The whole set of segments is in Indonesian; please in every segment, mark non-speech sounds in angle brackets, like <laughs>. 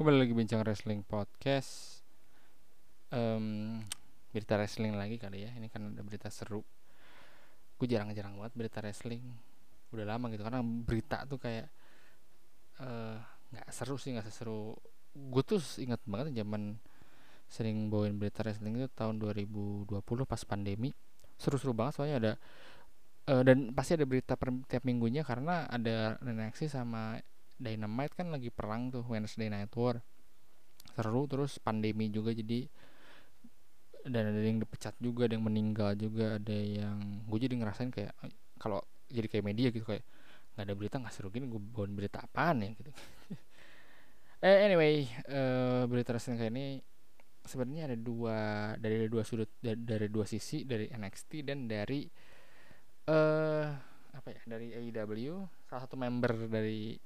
Kembali lagi bincang wrestling podcast. Em, berita wrestling lagi kali ya. Ini kan ada berita seru. Gue jarang-jarang banget berita wrestling. Udah lama gitu karena berita tuh kayak eh, nggak seru sih nggak seseru. Gue tuh ingat banget zaman sering bawain berita wrestling itu tahun 2020 pas pandemi. Seru-seru banget soalnya ada eh, dan pasti ada berita per tiap minggunya karena ada NXT sama Dynamite kan lagi perang tuh Wednesday Night War. Seru terus pandemi juga jadi dan ada yang dipecat juga ada yang meninggal juga ada yang gue jadi ngerasain kayak eh, kalau jadi kayak media gitu kayak nggak ada berita nggak seru gini gue bawain berita apaan ya? Gitu. <laughs> Eh anyway eh, berita wrestling kayak ini sebenarnya ada dua dari dua sudut dari, dari dua sisi dari NXT dan dari eh apa ya dari AEW salah satu member dari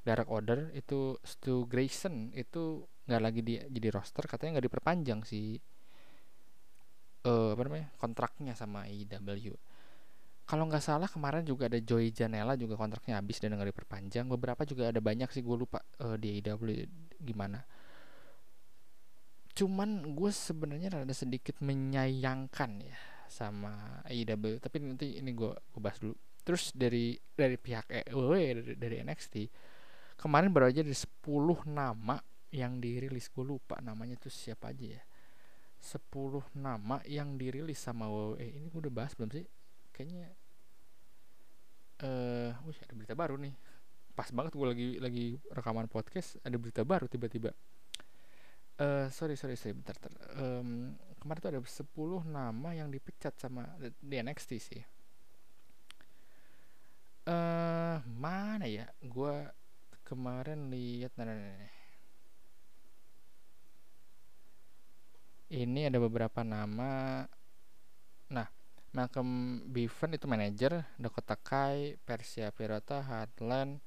Dark Order itu Stu Grayson itu nggak lagi di jadi roster katanya nggak diperpanjang si eh apa namanya kontraknya sama AEW kalau nggak salah kemarin juga ada Joey Janela juga kontraknya habis dan nggak diperpanjang. Beberapa juga ada banyak sih gue lupa eh, di AEW gimana. Cuman gue sebenarnya rada sedikit menyayangkan ya sama AEW tapi nanti ini gue bahas dulu. Terus dari dari pihak EW dari, dari NXT kemarin baru aja ada 10 nama yang dirilis. Gue lupa namanya tuh siapa aja ya. 10 nama yang dirilis sama WWE ini gue udah bahas belum sih? Kayaknya eh uh, ada berita baru nih. Pas banget gue lagi lagi rekaman podcast ada berita baru tiba-tiba. Eh uh, sorry sorry sorry bentar, bentar. Um, kemarin tuh ada 10 nama yang dipecat sama di NXT sih. Eh uh, mana ya? Gue kemarin lihat nah, nah, nah, nah. ini ada beberapa nama nah Malcolm Bevan itu manajer Dakota Kai Persia Pirata Heartland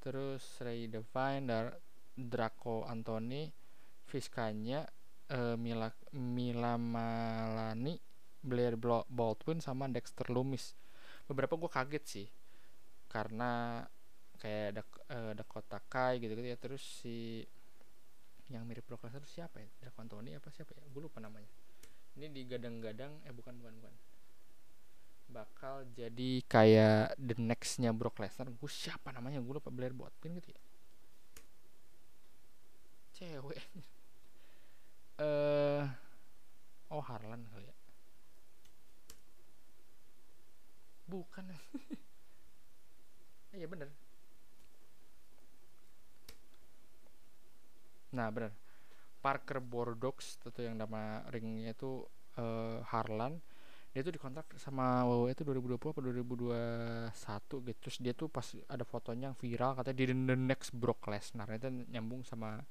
terus Ray Devine Dar Draco Anthony Fiskanya uh, Mila Mila Malani Blair Baldwin sama Dexter Loomis beberapa gue kaget sih karena kayak Dak uh, Dakota Kai gitu gitu ya terus si yang mirip Brock Lesnar siapa ya? Draco Anthony apa siapa ya? Gue lupa namanya. Ini digadang-gadang eh bukan bukan bukan. Bakal jadi kayak the nextnya Brock Lesnar gue siapa namanya? Gue lupa Blair Botpin gitu ya? Cewek. <laughs> Eh uh, oh Harlan kali ya? Bukan. <laughs> Iya bener Nah benar Parker Bordox itu yang nama ringnya itu uh, Harlan. Dia tuh dikontrak sama WWE itu 2020 atau 2021 gitu. Terus dia tuh pas ada fotonya yang viral katanya di the next Brock Lesnar. Itu nyambung sama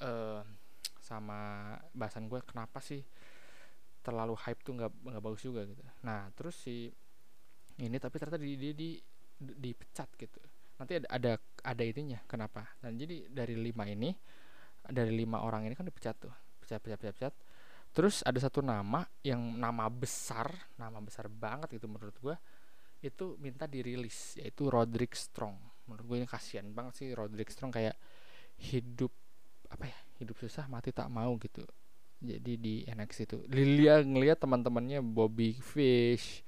uh, sama bahasan gue kenapa sih terlalu hype tuh nggak nggak bagus juga gitu. Nah terus si ini tapi ternyata di di, di, dipecat gitu nanti ada ada ada itunya kenapa? Dan jadi dari lima ini dari lima orang ini kan dipecat tuh pecat pecat pecat pecat. Terus ada satu nama yang nama besar nama besar banget gitu menurut gue itu minta dirilis yaitu Roderick Strong. Menurut gue yang kasihan banget sih Roderick Strong kayak hidup apa ya hidup susah mati tak mau gitu. Jadi di NXT itu. Lilia ngelihat teman-temannya Bobby Fish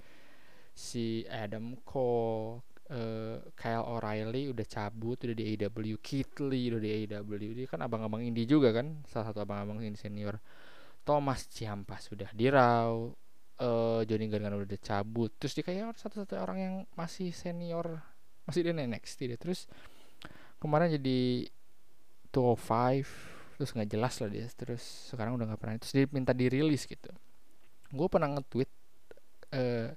si Adam Cole uh, Kyle O'Reilly udah cabut udah di AEW Lee udah di AEW dia kan abang-abang indie juga kan salah satu abang-abang indie senior. Thomas Ciampa sudah di Raw uh, Johnny Gargano udah cabut. Terus dia kayak satu-satu orang yang masih senior masih di NXT dia terus kemarin jadi 205 terus nggak jelas lah dia. Terus sekarang udah nggak pernah. Terus dia minta dirilis gitu. Gue pernah nge-tweet uh,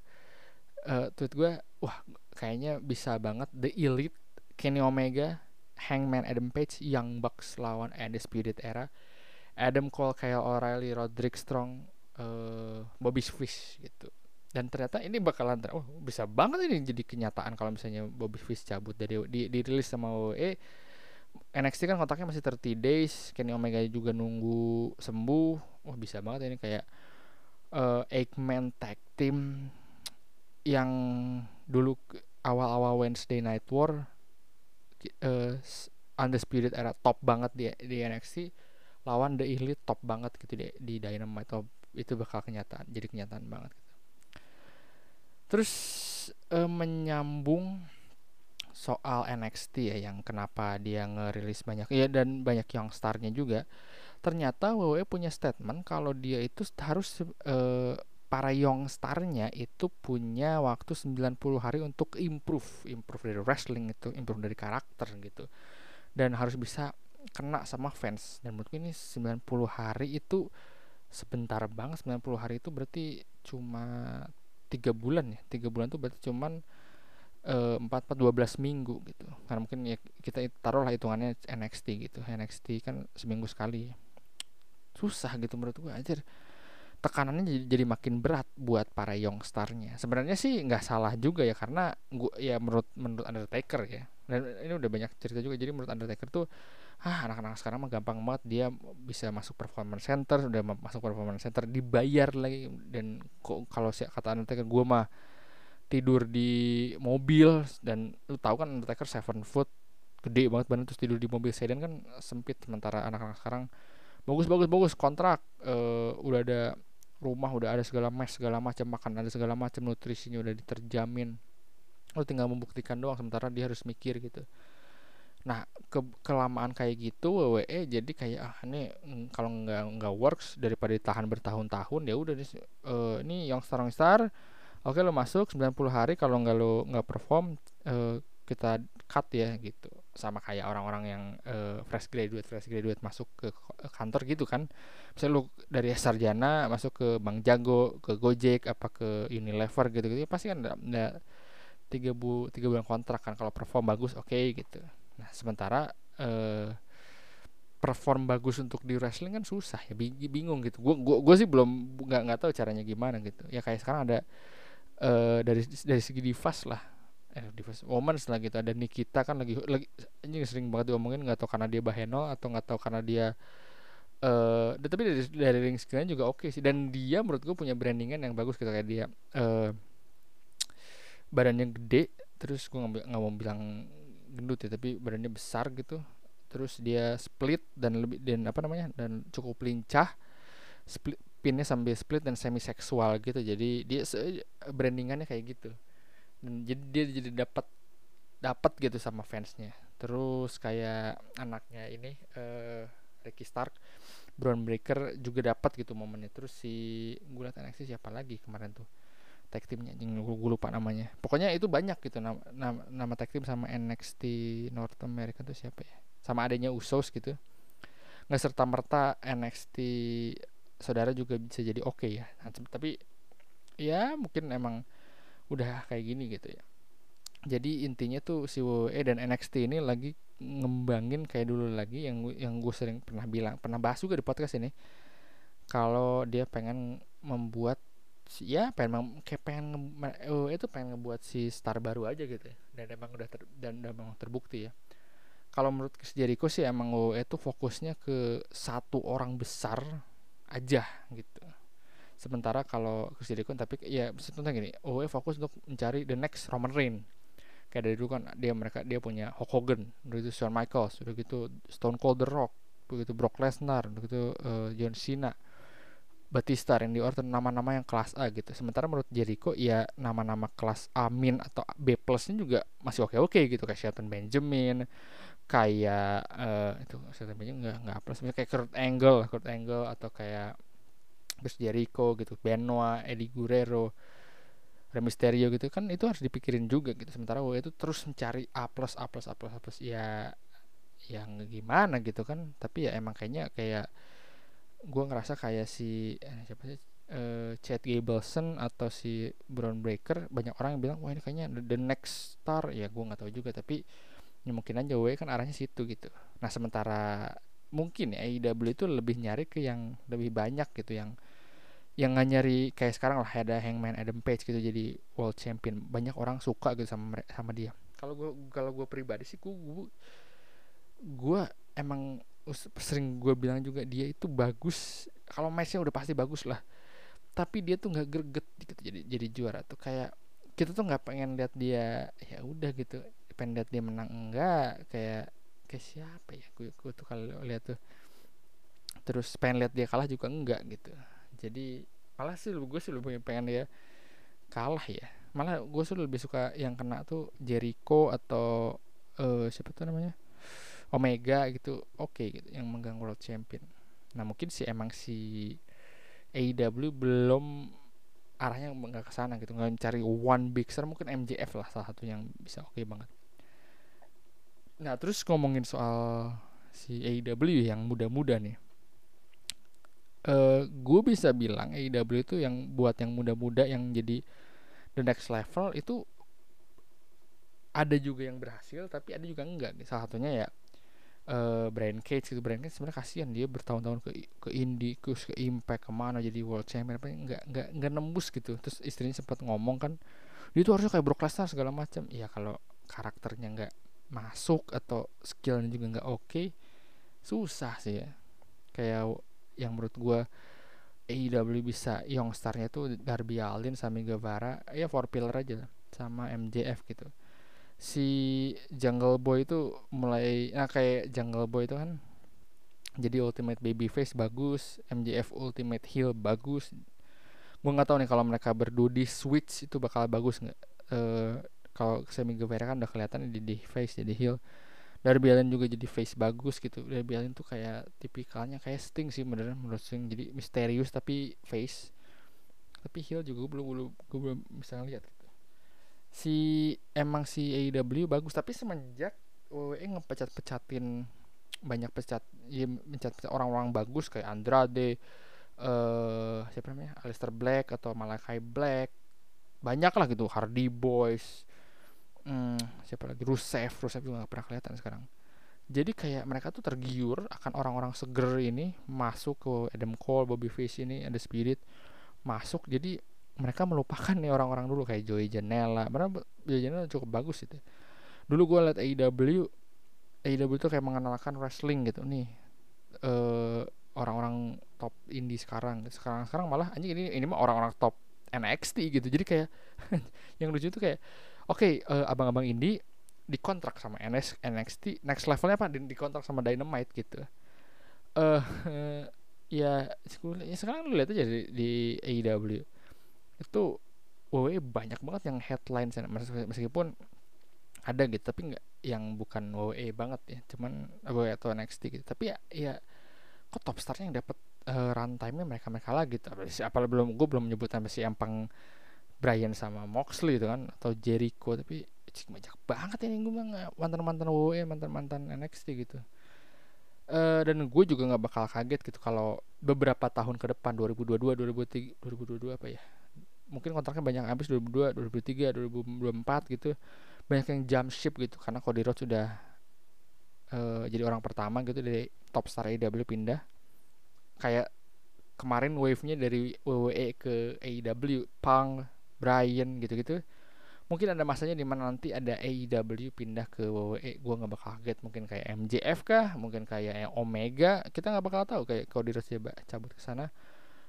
uh, tweet gue wah kayaknya bisa banget The Elite Kenny Omega Hangman Adam Page Young Bucks lawan Undisputed Era Adam Cole Kyle O'Reilly Roderick Strong uh, Bobby Fish gitu. Dan ternyata ini bakalan ter oh bisa banget ini jadi kenyataan kalau misalnya Bobby Fish cabut. Dari di dirilis sama WWE NXT kan kontaknya masih 30 days Kenny Omega juga nunggu sembuh. Wah bisa banget ini kayak uh, Eggman tag team yang dulu awal-awal Wednesday Night War uh, undisputed era top banget di di NXT lawan The Elite top banget gitu di, di Dynamite atau itu bakal kenyataan jadi kenyataan banget gitu. terus uh, menyambung soal NXT ya yang kenapa dia ngerilis banyak ya dan banyak yang starnya juga ternyata WWE punya statement kalau dia itu harus uh, para young starnya itu punya waktu 90 hari untuk improve improve dari wrestling itu improve dari karakter gitu. Dan harus bisa kena sama fans. Dan menurutku ini 90 hari itu sebentar banget 90 hari itu berarti cuma tiga bulan ya. Tiga bulan itu berarti cuman eh, empat empat dua belas minggu gitu. Karena mungkin ya kita taruhlah hitungannya NXT gitu. NXT kan seminggu sekali. Susah gitu menurut gue aja tekanannya jadi, jadi makin berat buat para young starnya sebenarnya sih nggak salah juga ya karena gua ya menurut menurut Undertaker ya dan ini udah banyak cerita juga jadi menurut Undertaker tuh ah anak-anak sekarang mah gampang banget dia bisa masuk performance center udah masuk performance center dibayar lagi. Dan kok kalau si kata Undertaker gue mah tidur di mobil dan lu tahu kan Undertaker seven foot gede banget banget terus tidur di mobil sedan kan sempit sementara anak-anak sekarang bagus bagus bagus kontrak uh, udah ada rumah udah ada segala mes segala macam makan ada segala macam nutrisinya udah diterjamin. Lo tinggal membuktikan doang sementara dia harus mikir gitu. Nah ke kelamaan kayak gitu WWE jadi kayak ah ini mm, kalau nggak nggak works daripada ditahan bertahun-tahun ya udah nih uh, ini yang star star oke lo masuk 90 hari kalau nggak lo nggak perform uh, kita cut ya gitu sama kayak orang-orang yang uh, fresh graduate fresh graduate masuk ke kantor gitu kan. Misalnya lu dari sarjana masuk ke Bank Jago ke Gojek apa ke Unilever gitu gitu ya pasti kan ada tiga bu tiga bulan kontrak kan. Kalau perform bagus oke okay, gitu. Nah sementara uh, perform bagus untuk di wrestling kan susah ya bingung gitu. Gue gua, gua sih belum nggak nggak tahu caranya gimana gitu. Ya kayak sekarang ada uh, dari dari segi divas lah eh Divas Women lah gitu. Ada Nikita kan lagi lagi ini sering banget diomongin nggak tahu karena dia baheno atau nggak tahu karena dia eh uh, tapi dari dari ring skillnya juga oke okay sih. Dan dia menurut gue punya brandingan yang bagus gitu kayak dia uh, badannya gede terus gue nggak mau bilang gendut ya tapi badannya besar gitu. Terus dia split dan lebih dan apa namanya dan cukup lincah. Split pinnya sambil split dan semi seksual gitu. Jadi dia brandingannya kayak gitu jadi dia jadi dapat dapat gitu sama fansnya. Terus kayak anaknya ini uh, Ricky Stark Brown Breaker juga dapat gitu momennya. Terus si gue liat NXT siapa lagi kemarin tuh tag teamnya. Gue lupa namanya. Pokoknya itu banyak gitu nama, nama, nama tag team sama NXT North America tuh siapa ya? Sama adanya Usos gitu. Nggak serta merta NXT saudara juga bisa jadi oke okay ya. Nah, tapi ya mungkin emang udah kayak gini gitu ya. Jadi intinya tuh si WWE dan NXT ini lagi ngembangin kayak dulu lagi yang yang gue sering pernah bilang pernah bahas juga di podcast ini. Kalau dia pengen membuat ya pengen kayak pengen WWE itu pengen ngebuat si star baru aja gitu ya. Dan emang udah ter, dan udah memang terbukti ya. Kalau menurut Chris sih emang WWE itu fokusnya ke satu orang besar aja gitu sementara kalau Chris Jericho tapi ya sebetulnya gini OWE fokus untuk mencari the next Roman Reign. Kayak dari dulu kan dia mereka dia punya Hulk Hogan gitu Shawn Michaels udah gitu Stone Cold The Rock begitu Brock Lesnar udah gitu uh, John Cena Batista Randy Orton nama-nama yang kelas A gitu. Sementara menurut Jericho ya nama-nama kelas A min atau B plusnya juga masih oke oke gitu kayak Shelton Benjamin kayak uh, itu Shelton Benjamin nggak nggak plus kayak Kurt Angle Kurt Angle atau kayak Chris Jericho gitu Benoit Eddie Guerrero Rey Mysterio gitu kan itu harus dipikirin juga gitu. Sementara WWE itu terus mencari A plus A plus A plus A plus ya yang gimana gitu kan. Tapi ya emang kayaknya kayak gue ngerasa kayak si eh, siapa sih uh, Chad Gableson atau si Brown Breaker banyak orang yang bilang wah ini kayaknya the next star. Ya gue nggak tahu juga. Tapi ya mungkin aja WWE kan arahnya situ gitu. Nah sementara mungkin ya AEW itu lebih nyari ke yang lebih banyak gitu yang yang nggak nyari kayak sekarang lah ada Hangman Adam Page gitu jadi world champion. Banyak orang suka gitu sama sama dia. Kalau gue kalau gue pribadi sih gue gue emang sering gue bilang juga dia itu bagus. Kalau matchnya udah pasti bagus lah. Tapi dia tuh nggak greget gitu jadi jadi juara tuh. Kayak kita tuh nggak pengen lihat dia ya udah gitu. Pengen lihat dia menang enggak kayak kayak siapa ya? Gue, gue tuh kalau lihat tuh. Terus pengen lihat dia kalah juga enggak gitu. Jadi malah sih gue sih lebih pengen dia kalah ya. Malah gue sih lebih suka yang kena tuh Jericho atau uh, siapa tuh namanya? Omega gitu. Oke okay, gitu yang megang World Champion. Nah mungkin sih emang si AEW belum arahnya nggak ke sana gitu. Nggak mencari one big star mungkin MJF lah salah satu yang bisa oke okay banget nah terus ngomongin soal si AEW yang muda-muda nih. Uh, gue bisa bilang AEW itu yang buat yang muda-muda yang jadi the next level itu ada juga yang berhasil tapi ada juga enggak salah satunya ya uh, Brian Cage itu Brian Cage sebenarnya kasihan dia bertahun-tahun ke ke Indie ke ke Impact ke mana jadi World Champion apa enggak enggak enggak nembus gitu. Terus istrinya sempat ngomong kan dia tuh harusnya kayak Brock Lesnar segala macam ya kalau karakternya enggak masuk atau skillnya juga enggak oke okay, susah sih ya. Kayak yang menurut gue AEW bisa youngstarnya itu Darby Allin sama Guevara ya four pillar aja sama MJF gitu. Si Jungle Boy itu mulai nah kayak Jungle Boy itu kan jadi ultimate baby face bagus MJF ultimate heel bagus. Gue nggak tahu nih kalau mereka berdua di switch itu bakal bagus nggak uh, kalau Semi Guevara kan udah kelihatan di, di face jadi heel. Darby Allin juga jadi face bagus gitu. Darby Allin tuh kayak tipikalnya kayak Sting sih beneran menurut Sting. Jadi misterius tapi face. Tapi heel juga gue belum belum gue belum bisa ngeliat gitu. si emang si AEW bagus tapi semenjak WWE ngepecat-pecatin banyak pecat ya mencat orang-orang bagus kayak Andrade eh uh, siapa namanya? Alistair Black atau Malakai Black. Banyak lah gitu Hardy Boys hmm, siapa lagi? Rusev. Rusev juga gak pernah kelihatan sekarang. Jadi kayak mereka tuh tergiur akan orang-orang seger ini masuk ke Adam Cole Bobby Fish ini ada Spirit masuk. Jadi mereka melupakan nih orang-orang dulu kayak Joey Janela. Mana Joey Janela cukup bagus itu dulu gue liat AEW AEW itu kayak mengenalkan wrestling gitu nih. Uh, orang-orang top indie sekarang. Sekarang sekarang malah anjing ini ini mah orang-orang top NXT gitu. Jadi kayak <laughs> yang lucu tuh kayak oke okay, uh, eh, abang-abang indie dikontrak sama NS NXT next levelnya apa? Di, dikontrak sama Dynamite gitu. Eh <laughs> uh, ya, sekarang lu lihat aja di, di AEW itu WWE banyak banget yang headline meskipun ada gitu tapi nggak yang bukan WWE banget ya. Cuman WWE atau NXT gitu. Tapi ya, ya kok top starnya yang dapat uh, runtime-nya mereka mereka lagi gitu. Apalagi belum gue belum menyebut sampai si Empang Brian sama Moxley itu kan atau Jericho tapi cik banyak banget ini gue mah mantan mantan WWE mantan mantan NXT gitu. Uh, dan gue juga nggak bakal kaget gitu kalau beberapa tahun ke depan 2022 2023 2022 apa ya mungkin kontraknya banyak habis 2002 2003 2024 gitu banyak yang jump ship gitu karena Cody Rhodes sudah uh, jadi orang pertama gitu dari top star AEW pindah. Kayak kemarin wave-nya dari WWE ke AEW Punk Brian gitu-gitu. Mungkin ada masanya di mana nanti ada AEW pindah ke WWE gue nggak bakal kaget. Mungkin kayak MJF kah? Mungkin kayak Omega. Kita nggak bakal tahu kayak kalau Rhodes cabut ke sana.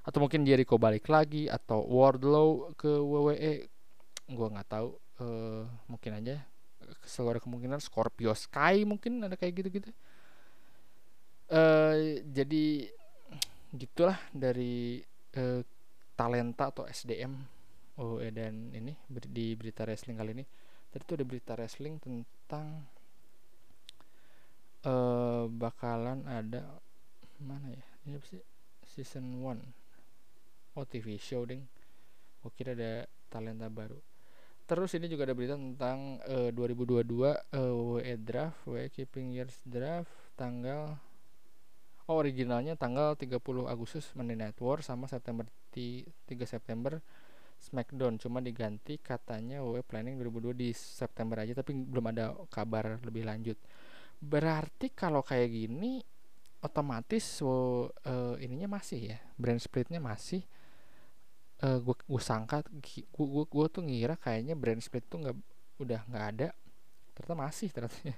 Atau mungkin Jericho balik lagi atau Wardlow ke WWE gue nggak tahu. Uh, mungkin aja. Ada kemungkinan Scorpio Sky mungkin ada kayak gitu-gitu. Uh, jadi gitulah dari uh, talenta atau SDM oh ya dan ini di berita wrestling kali ini. Tadi tuh ada berita wrestling tentang uh, bakalan ada mana ya? Ini apa sih? Season 1 oh TV show ding. Gue kira ada talenta baru. Terus ini juga ada berita tentang uh, 2022 uh, draft WE keeping years draft tanggal oh originalnya tanggal 30 Agustus Monday Night War sama September 3 September Smackdown cuma diganti katanya WWE planning 2002 di September aja tapi belum ada kabar lebih lanjut. Berarti kalau kayak gini otomatis so, uh, ininya masih ya? Brand splitnya masih? Uh, gue gue sangka gue gue gue tuh ngira kayaknya brand split tuh nggak udah nggak ada. Ternyata masih ternyata. Uh, <laughs>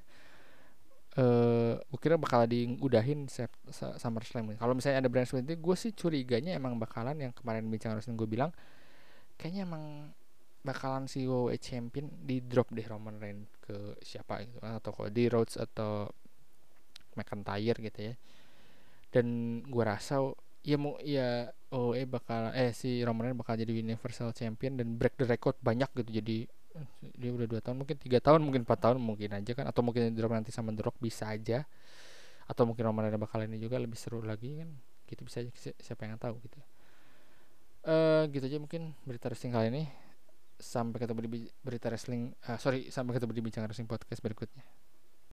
eh, gue kira bakal diudahin SummerSlam kalau misalnya ada brand split gue sih curiganya emang bakalan yang kemarin bincang harusnya gue bilang kayaknya emang bakalan si WWE Champion di drop deh Roman Reigns ke siapa gitu atau di Rhodes atau McIntyre gitu ya. Dan gua rasa ya mau ya eh bakal eh si Roman Reigns bakal jadi Universal Champion dan break the record banyak gitu. Jadi dia udah dua tahun mungkin tiga tahun mungkin empat tahun mungkin aja kan. Atau mungkin drop nanti sama The bisa aja. Atau mungkin Roman Reigns bakal ini juga lebih seru lagi kan. Gitu bisa aja siapa yang tahu gitu uh, gitu aja mungkin berita wrestling kali ini. Sampai ketemu di berita wrestling uh, sorry sampai ketemu di bincang wrestling podcast berikutnya